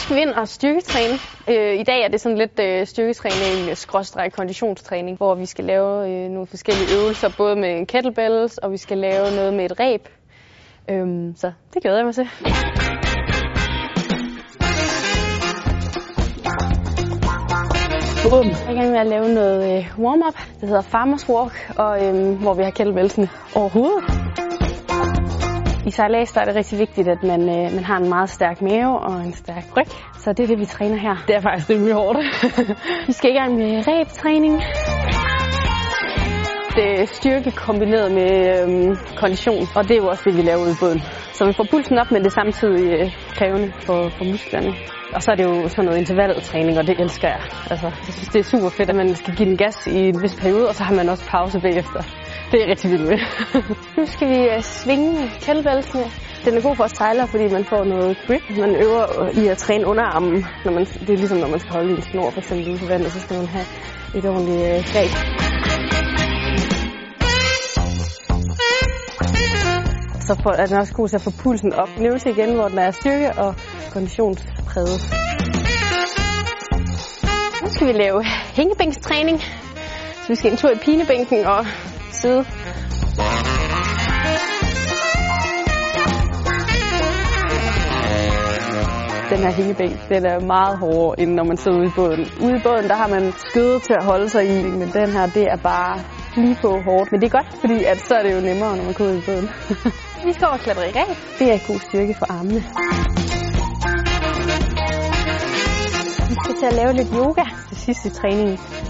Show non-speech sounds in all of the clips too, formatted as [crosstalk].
skal vi ind og styrketræne. Øh, I dag er det sådan lidt øh, styrketræning, skråstreg konditionstræning, hvor vi skal lave øh, nogle forskellige øvelser, både med kettlebells, og vi skal lave noget med et reb. Øhm, så det glæder jeg mig til. Bum. Jeg er i gang med at lave noget øh, warm-up, det hedder Farmers Walk, og øhm, hvor vi har kettlebellsene over hovedet. I sejlads er det rigtig vigtigt, at man, øh, man har en meget stærk mave og en stærk ryg. Så det er det, vi træner her. Det er faktisk rimelig hårdt. [laughs] vi skal i gang med rebtræning. Det er styrke kombineret med øhm, kondition, og det er jo også det, vi laver ude i båden. Så vi får pulsen op, men det er samtidig øh, krævende for, for musklerne. Og så er det jo sådan noget intervaltræning, og det elsker jeg. Altså, jeg synes, det er super fedt, at man skal give den gas i en vis periode, og så har man også pause bagefter. Det er jeg rigtig vild med. nu skal vi uh, svinge kettlebellsene. Den er god for os sejlere, fordi man får noget grip. Man øver øh, i at træne underarmen. Når man, det er ligesom, når man skal holde en snor, for eksempel ude på vandet, så skal man have et ordentligt uh, greb. Så for, er den også god til at få pulsen op. En øvelse igen, hvor den er styrke og konditionspræget. Nu skal vi lave hængebænkstræning. Så vi skal en tur i pinebænken og sidde. Den her hængebænk, den er meget hårdere, end når man sidder ude i båden. Ude i båden, der har man skødet til at holde sig i, men den her, det er bare lige på hårdt. Men det er godt, fordi at så er det jo nemmere, når man kommer ud i båden. [laughs] vi skal over og klatre i ræb. Det er god styrke for armene. Vi skal til at lave lidt yoga til sidst i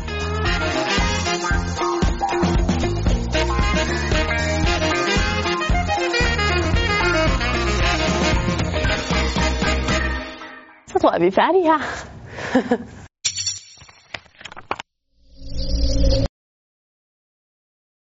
træningen. [laughs] Så